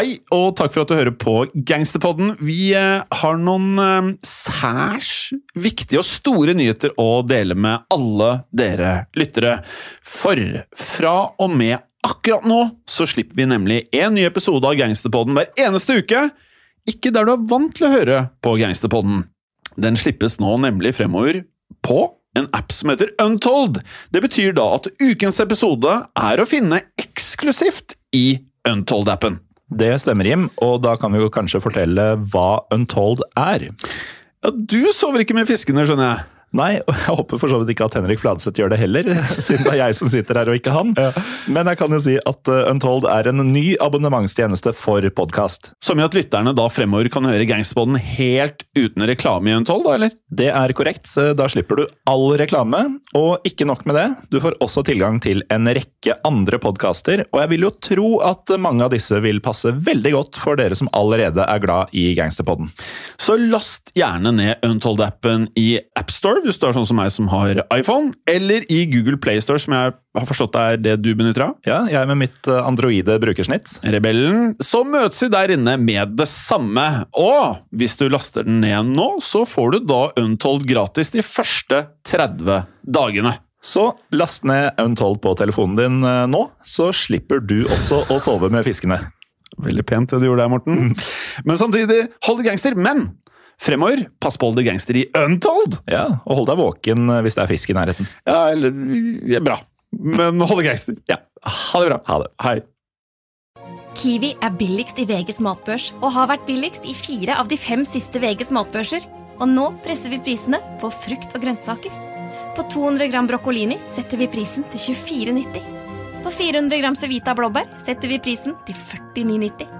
Hei, og takk for at du hører på Gangsterpodden. Vi eh, har noen eh, særs viktige og store nyheter å dele med alle dere lyttere. For fra og med akkurat nå så slipper vi nemlig en ny episode av Gangsterpodden hver eneste uke. Ikke der du er vant til å høre på Gangsterpodden. Den slippes nå nemlig fremover på en app som heter Untold. Det betyr da at ukens episode er å finne eksklusivt i Untold-appen. Det stemmer, Jim, og da kan vi jo kanskje fortelle hva Untold er. Ja, Du sover ikke med fiskene, skjønner jeg. Nei, og jeg håper for så vidt ikke at Henrik Fladseth gjør det heller, siden det er jeg som sitter her og ikke han. Men jeg kan jo si at uh, Untold er en ny abonnementstjeneste for podkast. Som i at lytterne da fremover kan høre Gangsterpodden helt uten reklame i Untold, da, eller? Det er korrekt. Da slipper du all reklame, og ikke nok med det. Du får også tilgang til en rekke andre podkaster, og jeg vil jo tro at mange av disse vil passe veldig godt for dere som allerede er glad i Gangsterpodden. Så last gjerne ned Untold-appen i AppStore hvis du er sånn som meg som har iPhone, eller i Google Playstore, som jeg har forstått er det du benytter av. Ja, jeg med mitt eh, androide brukersnitt. Rebellen. Så møtes vi der inne med det samme. Og hvis du laster den ned nå, så får du da Untold gratis de første 30 dagene. Så last ned Untold på telefonen din eh, nå, så slipper du også å sove med fiskene. Veldig pent det du gjorde der, Morten. Men samtidig, hold det gangster. Men fremover, pass på å holde gangster i Untold! Ja, og hold deg våken hvis det er fisk i nærheten. Ja, eller ja, Bra. Men hold det gangster. Ja. Ha det bra. Ha det. Hei. Kiwi er billigst i VGs matbørs og har vært billigst i fire av de fem siste VGs matbørser. Og nå presser vi prisene på frukt og grønnsaker. På 200 gram broccolini setter vi prisen til 24,90. På 400 gram Cevita blåbær setter vi prisen til 49,90.